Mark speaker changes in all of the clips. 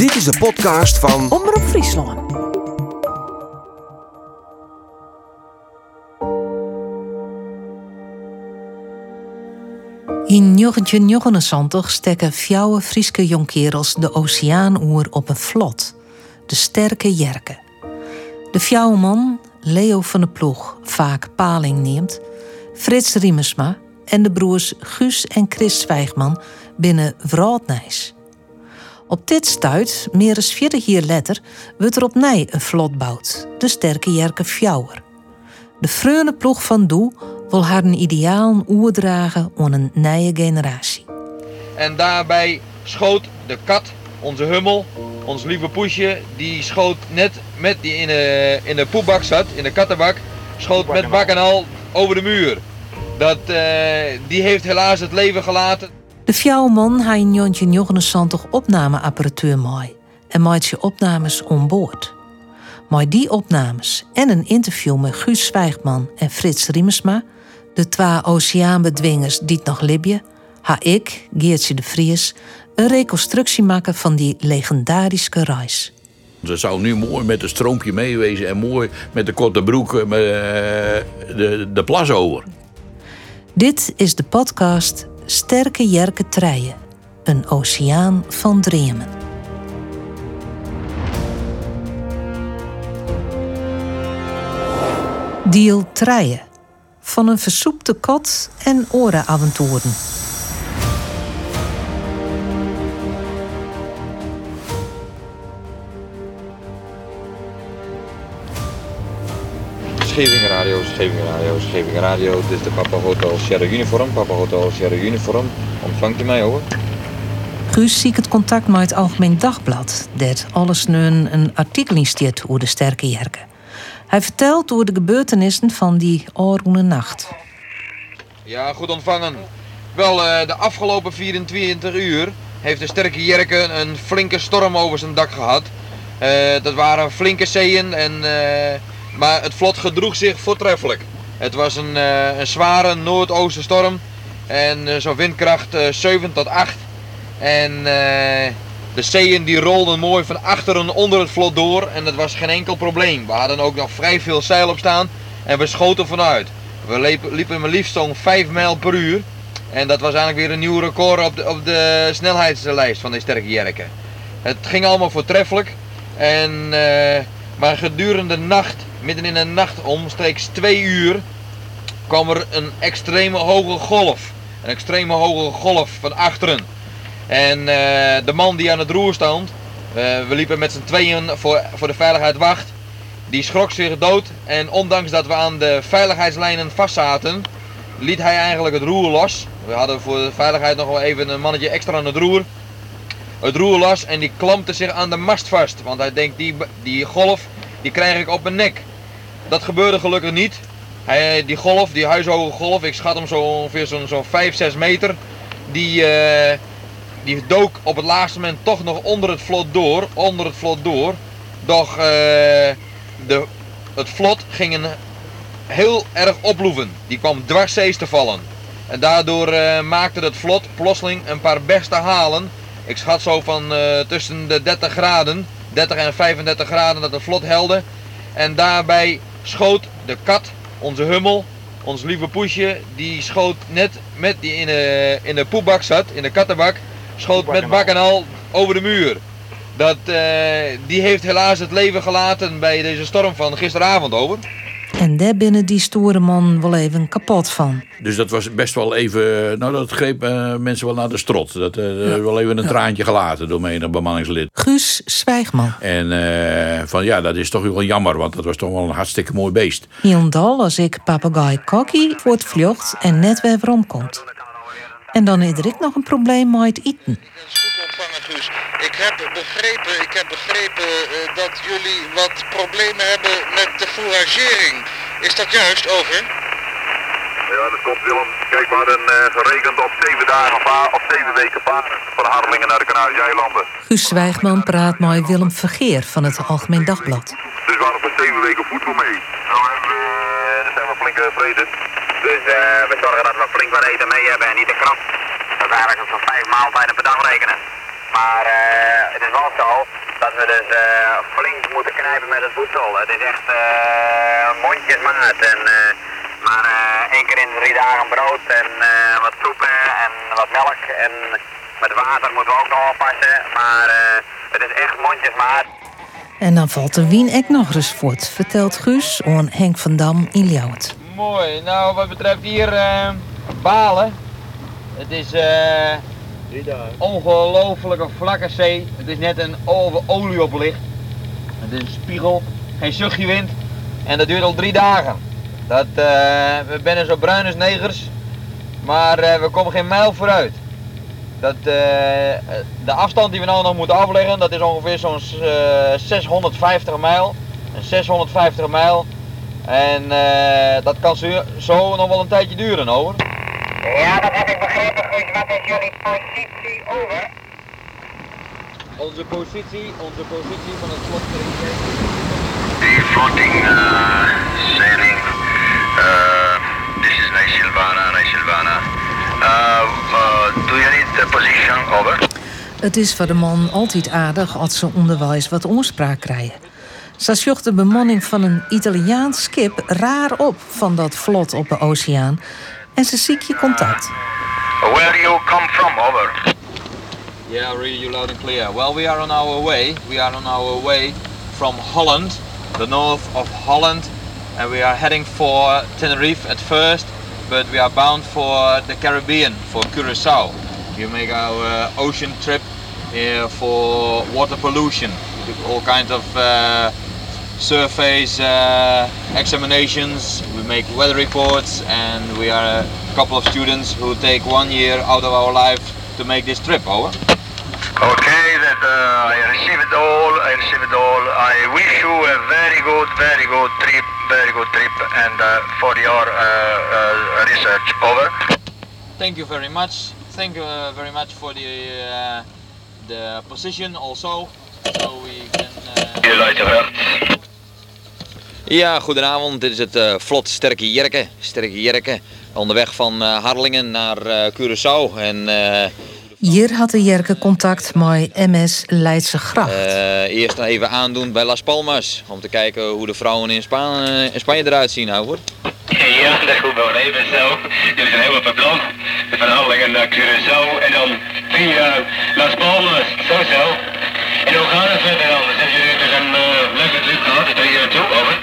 Speaker 1: Dit is de podcast van
Speaker 2: Omroep Friesland. In 1979 stekken fjouwe Frieske jonkerels de oceaan oer op een vlot. De sterke Jerke. De fjouwe man, Leo van de Ploeg, vaak paling neemt, Frits Riemersma en de broers Guus en Chris Zwijgman binnen Wraadnijs. Op dit stuit, meer dan 40 jaar later, wordt er opnieuw een vlot bouwd, de sterke Jerke Fjouwer. De freune ploeg van Doe wil haar een ideaal oerdragen aan een nieuwe generatie.
Speaker 3: En daarbij schoot de kat, onze hummel, ons lieve poesje, die schoot net met die in de, in de poepbak zat, in de kattenbak, schoot met bak en al over de muur. Dat, eh, die heeft helaas het leven gelaten.
Speaker 2: De fjouwman had in 1979 opnameapparatuur mooi en maakt je opnames on boord. Maar die opnames en een interview met Guus Zwijgman en Frits Riemersma, de twee oceaanbedwingers die het nog libje, ha ik, Geertje de Vries, een reconstructie maken van die legendarische reis.
Speaker 4: Ze zou nu mooi met een stroompje meewezen en mooi met de korte broek met, eh, de, de plas over.
Speaker 2: Dit is de podcast Sterke Jerke Treien, een oceaan van dreamen. Deal Treien, van een versoepte kot en orenavonturen.
Speaker 3: Schevingen Radio, Schevingen Radio, Schevingen Radio. Dit is de Papa Hotel Sierra Uniform. Papa Hotel Sierra Uniform. Ontvangt u mij over?
Speaker 2: Guus ziet het contact met het Algemeen Dagblad, dat alles nu een artikel insteert over de sterke Jerke. Hij vertelt over de gebeurtenissen van die orone nacht.
Speaker 3: Ja, goed ontvangen. Wel, eh, de afgelopen 24 uur heeft de sterke Jerke een flinke storm over zijn dak gehad. Eh, dat waren flinke zeeën, en, eh, maar het vlot gedroeg zich voortreffelijk. Het was een, eh, een zware noordoostenstorm en eh, zo'n windkracht eh, 7 tot 8. En eh, de zeeën die rolden mooi van achteren onder het vlot door en dat was geen enkel probleem. We hadden ook nog vrij veel zeil op staan en we schoten vanuit. We liepen, maar liefst zo'n 5 mijl per uur. En dat was eigenlijk weer een nieuw record op de, op de snelheidslijst van de sterke Jerken. Het ging allemaal voortreffelijk. En, eh, maar gedurende de nacht, midden in de nacht, omstreeks 2 uur, kwam er een extreme hoge golf. Een extreme hoge golf van achteren. En eh, de man die aan het roer stond, eh, we liepen met z'n tweeën voor, voor de veiligheid wacht, die schrok zich dood. En ondanks dat we aan de veiligheidslijnen vastzaten, liet hij eigenlijk het roer los. We hadden voor de veiligheid nog wel even een mannetje extra aan het roer. Het roer los en die klampte zich aan de mast vast. Want hij denkt, die, die golf, die krijg ik op mijn nek. Dat gebeurde gelukkig niet. Hij, die golf, die huishoge golf, ik schat hem zo ongeveer zo'n zo'n 5, 6 meter. Die, eh, die dook op het laatste moment toch nog onder het vlot door. Onder het vlot door. Doch eh, de, het vlot ging een heel erg oploeven. Die kwam dwarszees te vallen. En daardoor eh, maakte het vlot plotseling een paar beste halen. Ik schat zo van tussen de 30 graden, 30 en 35 graden dat het vlot helde. En daarbij schoot de kat, onze hummel, ons lieve poesje, die schoot net met die in de, in de poepbak zat, in de kattenbak, schoot met bak en al over de muur. Dat, eh, die heeft helaas het leven gelaten bij deze storm van gisteravond over.
Speaker 2: En daar binnen die stoere man wel even kapot van.
Speaker 4: Dus dat was best wel even. Nou, dat greep eh, mensen wel naar de strot. Dat eh wel even een traantje gelaten door menig bemanningslid.
Speaker 2: Guus Zwijgman.
Speaker 4: En eh, van ja, dat is toch wel jammer, want dat was toch wel een hartstikke mooi beest.
Speaker 2: Hielendal als ik papegaai Kokkie voortvlucht en net weer komt. En dan is er ik nog een probleem met eten.
Speaker 5: Dat is goed ontvangen, Guus. Ik heb begrepen, ik heb begrepen eh, dat jullie wat problemen hebben met de fouragering. Is dat juist, over?
Speaker 6: Ja, dat klopt Willem. Kijk, we hadden eh, gerekend op zeven dagen op zeven weken paren van Harlingen naar de Canarische eilanden.
Speaker 2: Guus Zwijgman praat met Willem Vergeer van het Algemeen Dagblad.
Speaker 6: Dus we hadden voor zeven weken voedsel mee. Nou hebben we, eh, dat zijn we flink tevreden. Dus eh, we zorgen dat we flink wat eten mee hebben en niet te krap. Dat is eigenlijk zo'n vijf maaltijden per dag rekenen. Maar eh, het is wel zo dat we dus eh, flink moeten knijpen met het voedsel. Het is echt uh, mondjesmaat. En, eh, maar eh, één keer in drie dagen brood en eh, wat soepen en wat melk. En met water moeten we ook nog oppassen. Maar eh, het is echt mondjesmaat.
Speaker 2: En dan valt de wien ook nog eens voort, vertelt Guus aan Henk van Dam in Ljouwert.
Speaker 3: Mooi. Nou, wat betreft hier eh, balen. Het is eh ongelofelijke vlakke zee. Het is net een over olie op licht. Het is een spiegel, geen zuchtje wind. En dat duurt al drie dagen. Dat, eh, we zijn zo bruin als negers. Maar eh, we komen geen mijl vooruit. Dat, eh, de afstand die we nou nog moeten afleggen, dat is ongeveer zo'n eh, 650 mijl. Een 650 mijl. En dat kan zo, zo nog wel een tijdje duren, hoor.
Speaker 6: Ja, dat heb ik begrepen. Goed, wat is jullie positie over?
Speaker 3: Onze positie, onze positie van het slot
Speaker 6: The floating uh, sailing. Uh, this is Nice Silvana, Nice Silvana. Uh, uh, do you need the position over?
Speaker 2: Het is voor de man altijd aardig als ze onderwijs wat oorspraak krijgen. Ze zocht de bemanning van een Italiaans schip raar op van dat vlot op de oceaan. En ze ziek je contact.
Speaker 6: Where you come from, over?
Speaker 3: Yeah, read you loud and clear. Well, we are on our way. We are on our way from Holland, the north of Holland, and we are heading for Tenerife at first, but we are bound for the Caribbean, for Curacao. You make our uh, ocean trip uh, for water pollution, We do all kinds of uh, surface uh, examinations. We make weather reports, and we are a couple of students who take one year out of our life to make this trip. Over.
Speaker 6: Okay, that uh, I receive it all. I receive it all. I wish you a very good, very good trip, very good trip, and uh, for your uh, uh, research. Over.
Speaker 3: Thank you very much. Thank you uh, very much for the uh, the position also, so we can. Uh...
Speaker 6: luisteraars.
Speaker 3: Ja, goedenavond. Dit is het eh, vlot Sterke Jerke. Sterke Jerke. Onderweg van eh, Harlingen naar eh, Curaçao. En eh,
Speaker 2: Hier had de Jerke contact met MS Leidse Gracht.
Speaker 3: eh, eerst even aandoen bij Las Palmas. Om te kijken hoe de vrouwen in, Spa- in Spanje eruit zien, nou hoor.
Speaker 6: Ja, dat is goed wel even zo. Jullie zijn helemaal verplant. Van Harlingen naar Curaçao en dan via Las Palmas. Zo zo. En hoe gaat het verder dan? Hebben jullie dus een uh, leuke trip gehad? Tot hier naartoe, over.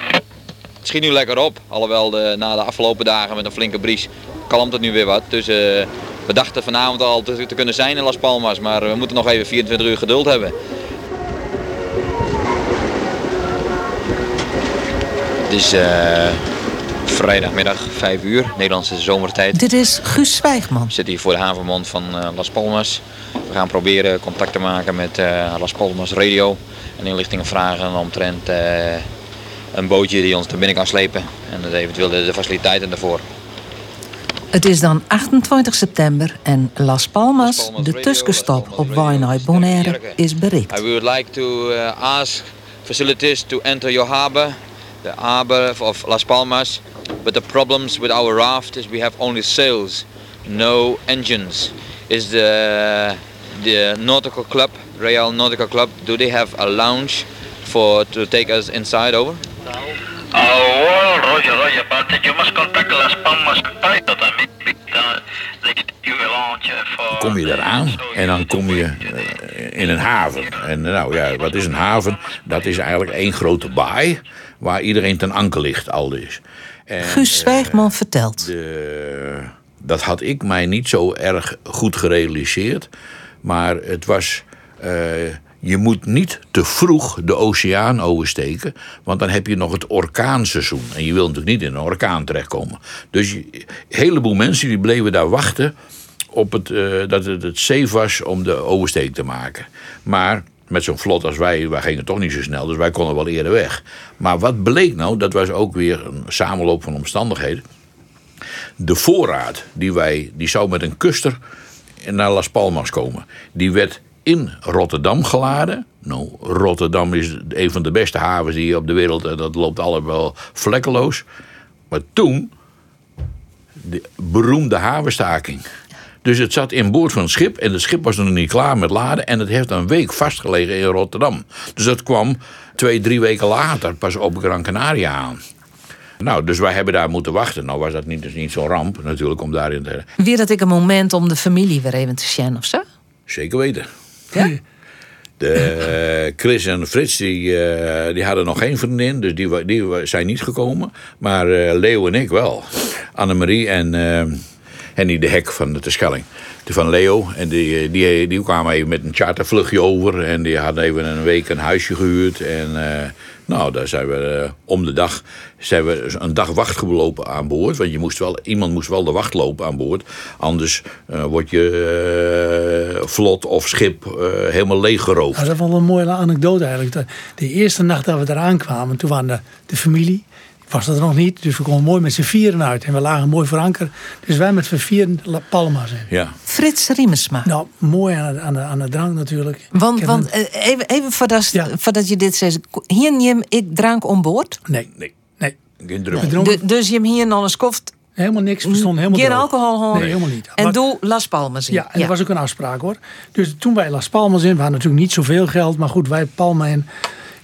Speaker 3: Het schiet nu lekker op. Alhoewel de, na de afgelopen dagen met een flinke bries kalmt het nu weer wat. Dus eh, we dachten vanavond al te, te kunnen zijn in Las Palmas. Maar we moeten nog even 24 uur geduld hebben. Het is eh, vrijdagmiddag 5 uur, Nederlandse zomertijd.
Speaker 2: Dit is Guus Zwijgman.
Speaker 3: We zitten hier voor de havenmond van eh, Las Palmas. We gaan proberen contact te maken met Las Palmas Radio. En inlichtingen vragen omtrent een bootje die ons naar binnen kan slepen. En dat eventueel de, de faciliteiten daarvoor.
Speaker 2: Het is dan 28 september en Las Palmas,
Speaker 3: Las Palmas
Speaker 2: de tussenstop op Wainai Bonaire, is bereikt.
Speaker 3: I would like to uh, ask facilities to enter your harbor, the harbor of Las Palmas. But the problems with our raft is we have only sails, no engines. Is the the nautical club, Real Nautical Club, do they have a lounge for to take us inside over?
Speaker 6: Oh, Roger, Roger, but you must contact Las Palmas Pilot. I mean,
Speaker 4: kom je eraan en dan kom je eh, in een haven. En nou ja, wat is een haven? Dat is eigenlijk één grote baai waar iedereen ten anker ligt, al dus. En,
Speaker 2: Guus
Speaker 4: eh,
Speaker 2: Zwijgman vertelt.
Speaker 4: de, dat had ik mij niet zo erg goed gerealiseerd. Maar het was. eh, je moet niet te vroeg de oceaan oversteken. Want dan heb je nog het orkaanseizoen. En je wil natuurlijk niet in een orkaan terechtkomen. Dus een heleboel mensen die bleven daar wachten. op het, eh, dat het, het safe was om de oversteek te maken. Maar met zo'n vlot als wij, wij gingen toch niet zo snel. Dus wij konden wel eerder weg. Maar wat bleek nou? Dat was ook weer een samenloop van omstandigheden de voorraad die wij, die zou met een kuster naar Las Palmas komen. Die werd in Rotterdam geladen. Nou, Rotterdam is een van de beste havens je op de wereld, en dat loopt allemaal vlekkeloos. Maar toen, de beroemde havenstaking. Dus het zat in boord van het schip en het schip was nog niet klaar met laden. En het heeft een week vastgelegen in Rotterdam. Dus dat kwam twee, drie weken later pas op Gran Canaria aan. Nou, dus wij hebben daar moeten wachten. Nou was dat niet, dus niet zo'n ramp natuurlijk om daarin te...
Speaker 2: Weer dat ik een moment om de familie weer even te zien of zo?
Speaker 4: Zeker weten. De, Chris en Frits die, eh, die hadden nog geen vriendin, dus die, die zijn niet gekomen. Maar eh, Leo en ik wel. Annemarie en eh Henny de Hek van de Terschelling. Die van Leo. En die, eh, die, die kwamen even met een chartervluchtje over. En die hadden even een week een huisje gehuurd. En eh, nou, daar zijn we eh, om de dag zijn we een dag wacht gelopen aan boord. Want je moest wel, iemand moest wel de wacht lopen aan boord. Anders eh, word je eh, vlot of schip eh, helemaal leeggeroofd.
Speaker 1: Nou, dat is wel een mooie anekdote eigenlijk. De, de eerste nacht dat we eraan kwamen, toen waren de, de familie, was er nog niet. Dus we konden mooi met z'n vieren uit. En we lagen mooi voor anker. Dus wij met z'n vieren La Palma's in.
Speaker 4: Ja.
Speaker 2: Frits Riemesma.
Speaker 1: Nou, mooi aan de, aan de, aan de drank natuurlijk.
Speaker 2: Want, want
Speaker 1: een-
Speaker 2: eh, even, even voordat,
Speaker 1: Ja.
Speaker 2: voordat je dit zegt. Hier neem ik drank om boord.
Speaker 1: nee,
Speaker 4: Nee,
Speaker 1: nee.
Speaker 4: geen
Speaker 1: dronken
Speaker 2: Du- dus je hem hier nog eens koft.
Speaker 1: helemaal niks. We stonden helemaal
Speaker 2: Geen alcohol gewoon.
Speaker 1: Nee, helemaal niet.
Speaker 2: En
Speaker 1: Maar-
Speaker 2: doe Las Palmas in.
Speaker 1: Ja, en dat was ook een afspraak hoor. Dus toen wij Las Palmas in, we hadden natuurlijk niet zoveel geld, maar goed, wij Palma in.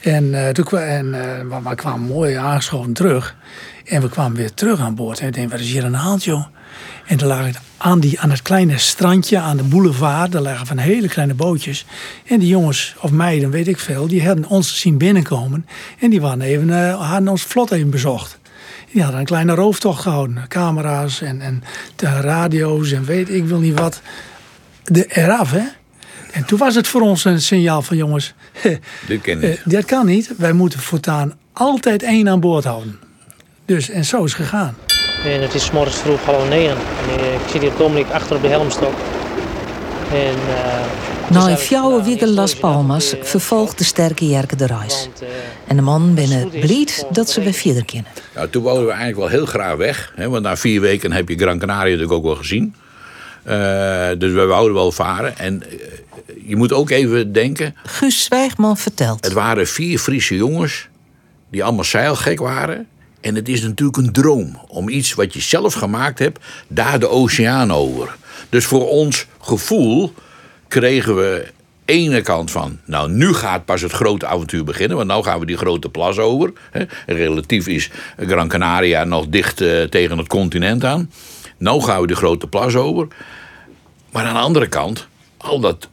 Speaker 1: En, eh, toen, eh, we, we kwamen mooi aangeschoven terug. En we kwamen weer terug aan boord. En ik denk, wat is hier aan de? En toen lagen aan, die, aan het kleine strandje, aan de boulevard, daar lagen van hele kleine bootjes. En die jongens, of meiden, weet ik veel, die hadden ons zien binnenkomen. En die waren even, eh, hadden ons vlot even bezocht. Die hadden een kleine rooftocht gehouden. Camera's en, en de radio's en weet ik wil niet wat. De, eraf, hè? En toen was het voor ons een signaal van jongens,
Speaker 4: Dit ik
Speaker 1: eh,
Speaker 4: niet.
Speaker 1: dat kan niet. Wij moeten voortaan altijd één aan boord houden. Dus, en zo is het gegaan.
Speaker 7: En het is morgens vroeg half negen. En eh, ik zit hier ogenblik achter op de helmstok. En, eh, is
Speaker 2: Na weken Las Palmas
Speaker 7: de-
Speaker 2: vervolgt de sterke Jerke de reis.
Speaker 7: Want, eh,
Speaker 2: En de man binnen blied dat ze weer verder kennen.
Speaker 4: Nou, toen wouden we eigenlijk wel heel graag weg. Hè, want na vier weken heb je Gran Canaria natuurlijk ook wel gezien. Eh, dus we wouden wel varen. En eh, je moet ook even denken...
Speaker 2: Guus Zwijgman vertelt.
Speaker 4: Het waren vier Friese jongens die allemaal zeilgek waren. En het is natuurlijk een droom om iets wat je zelf gemaakt hebt, daar de oceaan over. Dus voor ons gevoel kregen we ene kant van, nou nu gaat pas het grote avontuur beginnen, want nou gaan we die grote plas over. Hè. Relatief is Gran Canaria nog dicht eh, tegen het continent aan. Nou gaan we die grote plas over. Maar aan de andere kant, al dat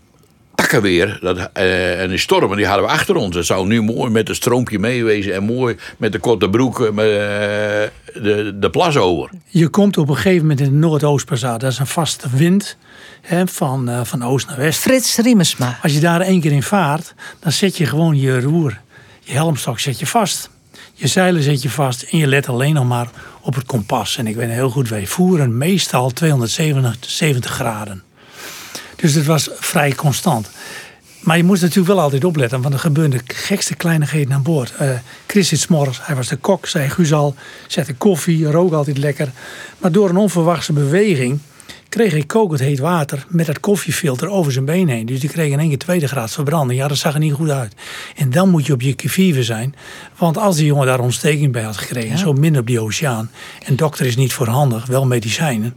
Speaker 4: takkenweer dat, eh, en die stormen die hadden we achter ons. Het zou nu mooi met een stroompje meewezen en mooi met de korte broek eh, de, de plas over.
Speaker 1: Je komt op een gegeven moment in de Noordoostpassage. Dat is een vaste wind hè, van, eh, van oost naar west.
Speaker 2: Frits Riemesma.
Speaker 1: Als je daar één keer in vaart, dan zet je gewoon je roer, je helmstok zet je vast. Je zeilen zet je vast en je let alleen nog maar op het kompas. En ik weet heel goed, wij voeren meestal 270 graden. Dus het was vrij constant. Maar je moest natuurlijk wel altijd opletten, want er gebeurde de gekste kleinigheden aan boord. Eh, Chris zit 's morgens, hij was de kok, zei Guus al, zette koffie, rook altijd lekker. Maar door een onverwachte beweging kreeg hij kokend heet water met dat koffiefilter over zijn been heen. Dus die kreeg in één keer tweede graad verbranding. Ja, dat zag er niet goed uit. En dan moet je op je kivive zijn. Want als die jongen daar ontsteking bij had gekregen, zo minder op die oceaan. En dokter is niet voorhandig, wel medicijnen.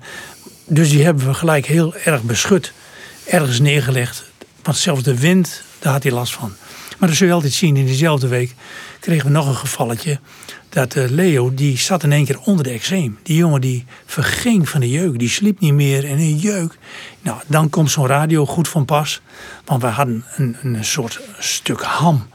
Speaker 1: Dus die hebben we gelijk heel erg beschut. Ergens neergelegd. Want zelfs de wind, daar had hij last van. Maar dat zul je altijd zien. In diezelfde week kregen we nog een gevalletje. Dat eh, Leo, die zat in één keer onder de eczeem. Die jongen die verging van de jeuk. Die sliep niet meer en een jeuk. Nou, dan komt zo'n radio goed van pas. Want we hadden een, een soort stuk ham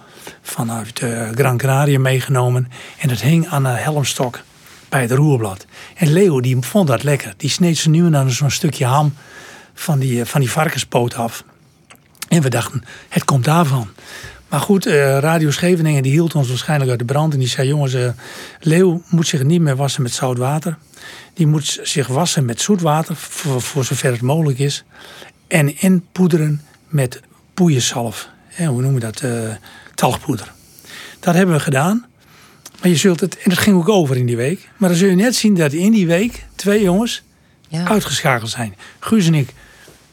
Speaker 1: vanuit eh, Gran Canaria meegenomen. En dat hing aan de helmstok bij het roerblad. En Leo die vond dat lekker. Die sneed ze nu en dan zo'n stukje ham van die, eh, van die varkenspoot af. En we dachten, het komt daarvan. Maar goed, eh, Radio Scheveningen die hield ons waarschijnlijk uit de brand. En die zei, jongens, eh, Leeuw moet zich niet meer wassen met zout water. Die moet zich wassen met zoet water, voor, voor zover het mogelijk is. En inpoederen met poeiensalf. Hoe noemen we dat? eh, talgpoeder. Dat hebben we gedaan. Maar je zult het, en dat ging ook over in die week. Maar dan zul je net zien dat in die week twee jongens
Speaker 2: Ja.
Speaker 1: uitgeschakeld zijn. Guus en ik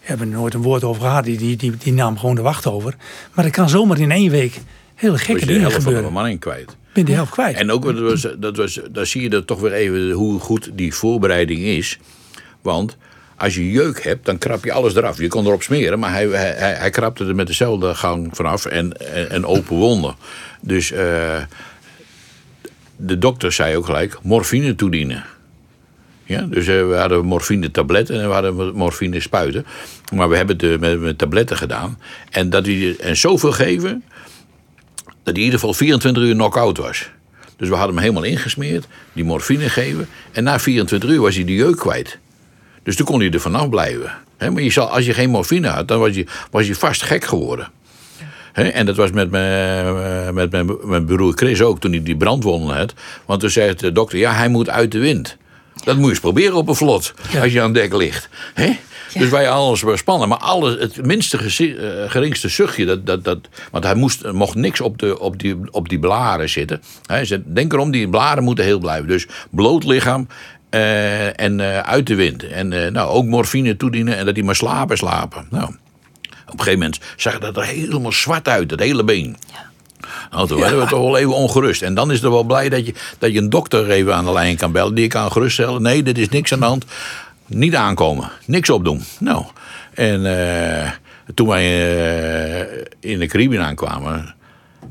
Speaker 1: hebben er nooit een woord over gehad. Die, die, die, die nam gewoon de wacht over. Maar dat kan zomaar in één week hele gekke
Speaker 4: je de
Speaker 1: dingen
Speaker 4: helft van de
Speaker 1: gebeuren.
Speaker 4: kwijt.
Speaker 1: Ben de helft kwijt.
Speaker 4: En ook, dat was, dat was, daar zie je dat toch weer even hoe goed die voorbereiding is. Want als je jeuk hebt, dan krap je alles eraf. Je kon erop smeren, maar hij, hij, hij, krapte er met dezelfde gang vanaf en, en, en open wonden. Dus eh, de dokter zei ook gelijk, morfine toedienen. Ja, dus eh, we hadden morfine tabletten en we hadden morfine spuiten. Maar we hebben het eh, met, met tabletten gedaan. En, dat hij, en zoveel geven, dat hij in ieder geval 24 uur knock-out was. Dus we hadden hem helemaal ingesmeerd, die morfine geven. En na 24 uur was hij de jeuk kwijt. Dus toen kon hij er vanaf blijven. Maar je zal, als je geen morfine had, dan was je, was je vast gek geworden. En dat was met mijn, eh, met mijn, mijn broer Chris ook, toen hij die brandwonden had. Want toen zei de dokter, ja, hij moet uit de wind. Dat moet je eens proberen op een vlot,
Speaker 1: Ja.
Speaker 4: als je aan dek ligt. Hè? Dus wij alles was spannend. Maar alles, het minste eh, geringste zuchtje, dat, dat, dat, want hij moest, mocht niks op, de, op, die, op die blaren zitten. Hij zei, denk erom, die blaren moeten heel blijven. Dus bloot lichaam eh, en eh, uit de wind. En nou, ook morfine toedienen en dat hij maar slapen, slapen. Nou, op een gegeven moment zag dat er helemaal zwart uit, dat hele been. Nou, toen werden we toch wel even ongerust. En dan is het wel blij dat je, dat je een dokter even aan de lijn kan bellen. Die kan geruststellen. Nee, dit is niks aan de hand. Niet aankomen. Niks opdoen. Nou, en eh, toen wij eh, in de Caribbean aankwamen,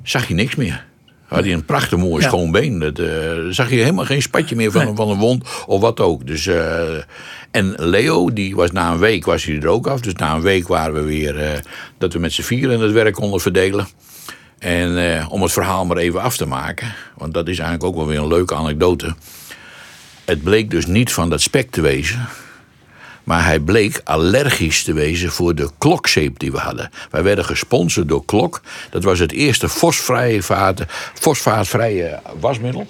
Speaker 4: zag je niks meer. Had hij een prachtig mooi
Speaker 1: Ja.
Speaker 4: schoon been. Dat, eh, zag je helemaal geen spatje meer van,
Speaker 1: Nee.
Speaker 4: van een wond of wat ook. Dus, en Leo, die was na een week was hij er ook af. Dus na een week waren we weer dat we met z'n vieren het werk konden verdelen. En eh, om het verhaal maar even af te maken, want dat is eigenlijk ook wel weer een leuke anekdote. Het bleek dus niet van dat spek te wezen, maar hij bleek allergisch te wezen voor de klokzeep die we hadden. Wij werden gesponsord door Klok. Dat was het eerste fosfaatvrije wasmiddel.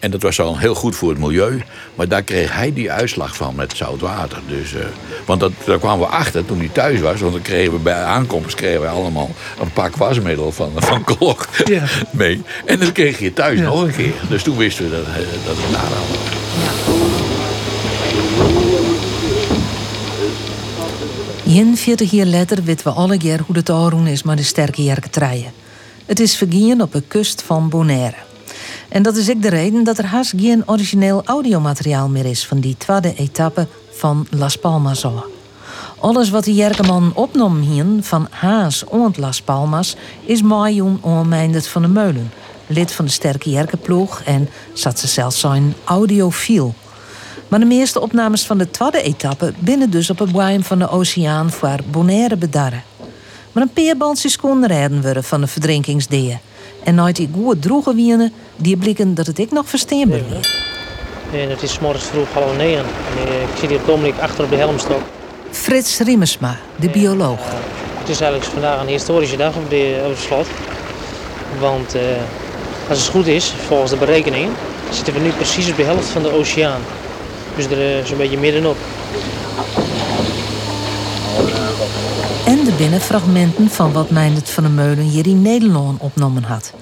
Speaker 4: En dat was al heel goed voor het milieu. Maar daar kreeg hij die uitslag van met zout water. Dus, eh, want dat, daar kwamen we achter toen hij thuis was. Want dan kregen we bij aankomst kregen we allemaal een pak wasmiddel van, van Klok
Speaker 1: Ja.
Speaker 4: mee. En dat kreeg je thuis
Speaker 1: Ja.
Speaker 4: nog een keer. Dus toen wisten we dat, eh, dat het daar hadden.
Speaker 2: Jen 40 jaar later weten we alle keer hoe het aanroen is met de sterke jerketreien. Het is vergien op de kust van Bonaire. En dat is ook de reden dat er haast geen origineel audiomateriaal meer is van die tweede etappe van Las Palmas. Alles wat de Jerkeman opnam hier van Haas en Las Palmas is Majoen onmeinderd van de Meulen, lid van de sterke Jerkenploeg en zat ze zelfs zijn audiofiel. Maar de meeste opnames van de tweede etappe binnen dus op het boeien van de oceaan voor Bonaire bedarren. Maar een paar bandjes kon rijden worden van de verdrinkingsdeeën. En nooit die goed droege wienen, die blikken dat het ik nog verstaanbaar was.
Speaker 7: En het is morgens vroeg half negen. En eh, ik zit hier Dominic achter op de helmstok.
Speaker 2: Frits Riemersma, de bioloog.
Speaker 7: Het is eigenlijk vandaag een historische dag op, de, op het slot. Want eh, als het goed is, volgens de berekeningen, zitten we nu precies op de helft van de oceaan. Dus er eh, zo'n beetje middenop.
Speaker 2: En de binnenfragmenten van wat Meindert van der Meulen hier in Nederland opnomen had.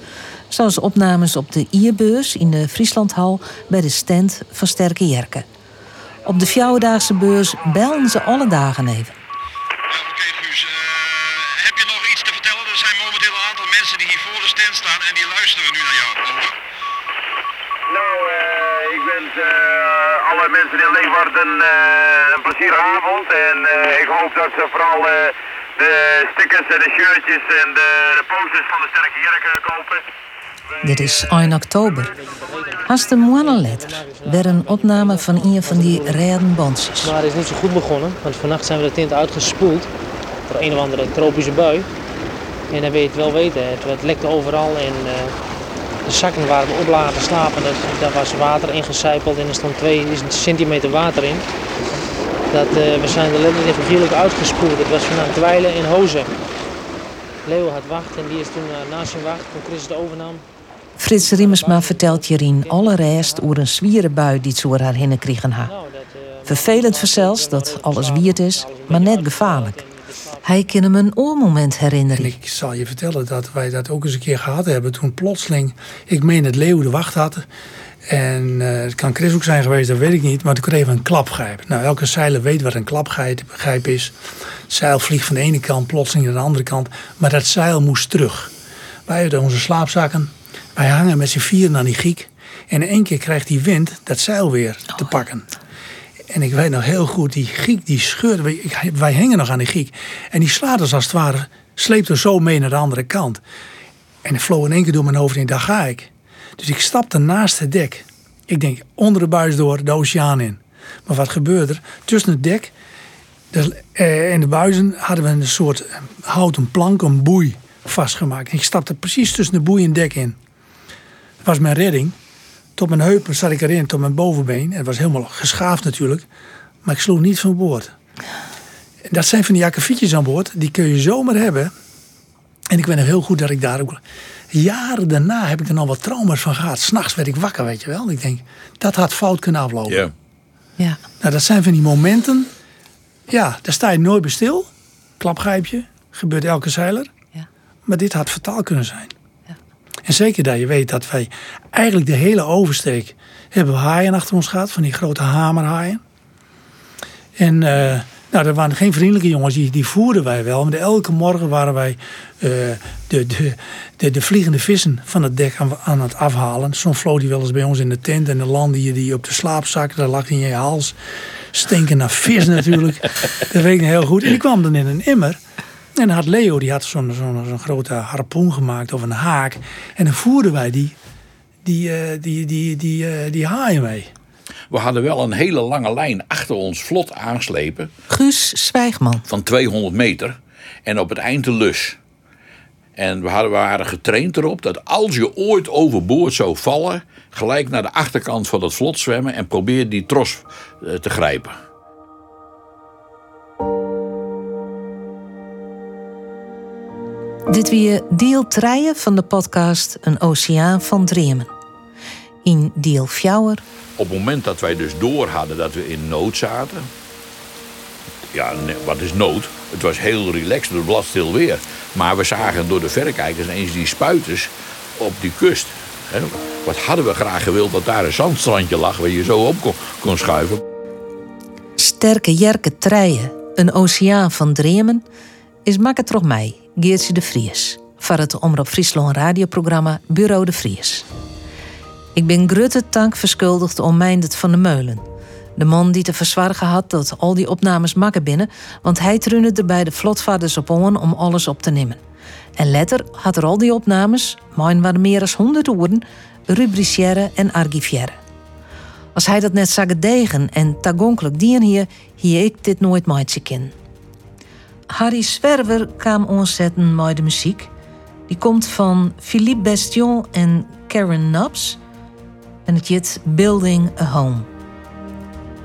Speaker 2: Zoals opnames op de Ierbeurs in de Frieslandhal bij de stand van Sterke Jerken. Op de Fjouwendaagse beurs bellen ze alle dagen even.
Speaker 5: Oké, Guus. eh, heb je nog iets te vertellen? Er zijn momenteel een aantal mensen die hier voor de stand staan en die luisteren nu naar jou. Over.
Speaker 6: Nou, eh, ik wens eh, alle mensen in Leeuwarden eh, een plezierige avond. En eh, ik hoop dat ze vooral eh, de stickers en de shirtjes en de, de posters van de Sterke Jerken kopen.
Speaker 2: Dit is 1 oktober. Een maand later werd een opname van een van die rijden bandjes.
Speaker 7: Maar het is niet zo goed begonnen, want vannacht zijn we de tint uitgespoeld door een of andere tropische bui. En dan wil je het wel weten, het, het lekte overal en eh, de zakken waar we op lagen slapen, dat, daar was water ingecijpeld en er stond 2 centimeter water in. Dat, eh, we zijn er letterlijk figuurlijk uitgespoeld. Het was vanuit Dweilen en Hozen. Leo had wacht en die is toen eh, naast zijn wacht, toen Chris het overnam.
Speaker 2: Frits Riemersma vertelt Jerien alle rest over een zwiere bui die ze door haar hinnen kregen ha.
Speaker 7: Nou, eh,
Speaker 2: Vervelend voor zelfs dat alles wierd is, maar net gevaarlijk. Hij kan hem een oormoment
Speaker 1: En
Speaker 2: herinneren.
Speaker 1: ik zal je vertellen dat wij dat ook eens een keer gehad hebben. Toen plotseling, ik meen het leeuw de wacht had. En eh, het kan Chris ook zijn geweest, dat weet ik niet. Maar toen kregen we een klapgrijp. Nou, elke zeiler weet wat een klapgrijp is. Het zeil vliegt van de ene kant plotseling naar de andere kant. Maar dat zeil moest terug. Wij hadden onze slaapzakken. Wij hangen met z'n vieren aan die giek. En in één keer krijgt die wind dat zeil weer te pakken. En ik weet nog heel goed, die giek die scheurde. Wij, ik- wij hingen nog aan die giek. En die slaat als het ware, sleept er zo mee naar de andere kant. En ik vloog in één keer door mijn hoofd en daar ga ik. Dus ik stapte naast het dek. Ik denk, onder de buis door, de oceaan in. Maar wat gebeurde er? Tussen het dek eh, en de buizen hadden we een soort eh, houten plank, een boei vastgemaakt. Ik stapte precies tussen de boei en het dek in. Dat was mijn redding. Tot mijn heupen zat ik erin, tot mijn bovenbeen. Het was helemaal geschaafd natuurlijk. Maar ik sloeg niet van boord. Dat zijn van die akkefietjes aan boord. Die kun je zomaar hebben. En ik weet nog heel goed dat ik daar ook... Jaren daarna heb ik er nog wat trauma's van gehad. S'nachts werd ik wakker, weet je wel. Ik denk, dat had fout kunnen aflopen.
Speaker 4: Ja.
Speaker 2: Ja.
Speaker 1: Nou, dat zijn van die momenten. Ja, daar sta je nooit bij stil. Klapgrijpje, gebeurt elke zeiler.
Speaker 2: Ja.
Speaker 1: Maar dit had fataal kunnen zijn.
Speaker 2: Ja.
Speaker 1: En zeker dat je weet dat wij eigenlijk de hele oversteek hebben we haaien achter ons gehad, van die grote hamerhaaien. En eh, nou, dat waren geen vriendelijke jongens, die, die voerden wij wel. Maar elke morgen waren wij eh, de, de, de, de vliegende vissen van het dek aan, aan het afhalen. Soms vloog die wel eens bij ons in de tent en dan landde je die op de slaapzak. Daar lag die in je hals. Stinken naar vis natuurlijk. dat weet ik heel goed. En die kwam dan in een emmer. En had Leo, die had zo'n zo'n zo'n grote harpoen gemaakt of een haak. En dan voerden wij die, die, eh, die, die, die, eh, die haaien mee.
Speaker 4: We hadden wel een hele lange lijn achter ons vlot aanslepen
Speaker 2: Guus Zwijgman.
Speaker 4: van 200 meter. En op het eind de lus. En we hadden, we waren getraind erop dat als je ooit overboord zou vallen... gelijk naar de achterkant van het vlot zwemmen... en probeer die tros eh, te grijpen.
Speaker 2: Dit weer deel 3 van de podcast Een Oceaan van Dreamen. In deel 4
Speaker 4: Op het moment dat wij dus door hadden dat we in nood zaten... Ja, nee, wat is nood? Het was heel relaxed, het was stil weer. Maar we zagen door de verrekijkers ineens die spuiters op die kust. Hè, Wat hadden we graag gewild dat daar een zandstrandje lag... waar je zo op kon, kon schuiven.
Speaker 2: Sterke Jerke Treien, Een Oceaan van Dreamen, is makker toch mij, Geertje de Vries, van het Omroep Friesland radioprogramma Bureau de Vries. Ik ben grutte dank verschuldigd om Meindert van de Meulen. De man die te verzwargen had dat al die opnames makken binnen, want hij trunde er bij de vlotvaarders op on om alles op te nemen. En letter had er al die opnames, mijn waren meer dan honderd woorden, rubriciëren en archiviëren. Als hij dat net zag degen en tagonkelijk dien hier, hier ik dit nooit meidje ken. Harry Swerver kwam ontzetten met de muziek. Die komt van Philippe Bestion en Karen Nabs. En het jit Building a Home.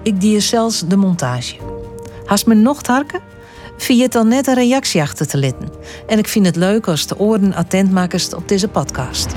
Speaker 2: Ik die zelfs de montage. Haast me nog harken? Vind je het dan net een reactie achter te litten? En ik vind het leuk als de oren attent maakst op deze podcast.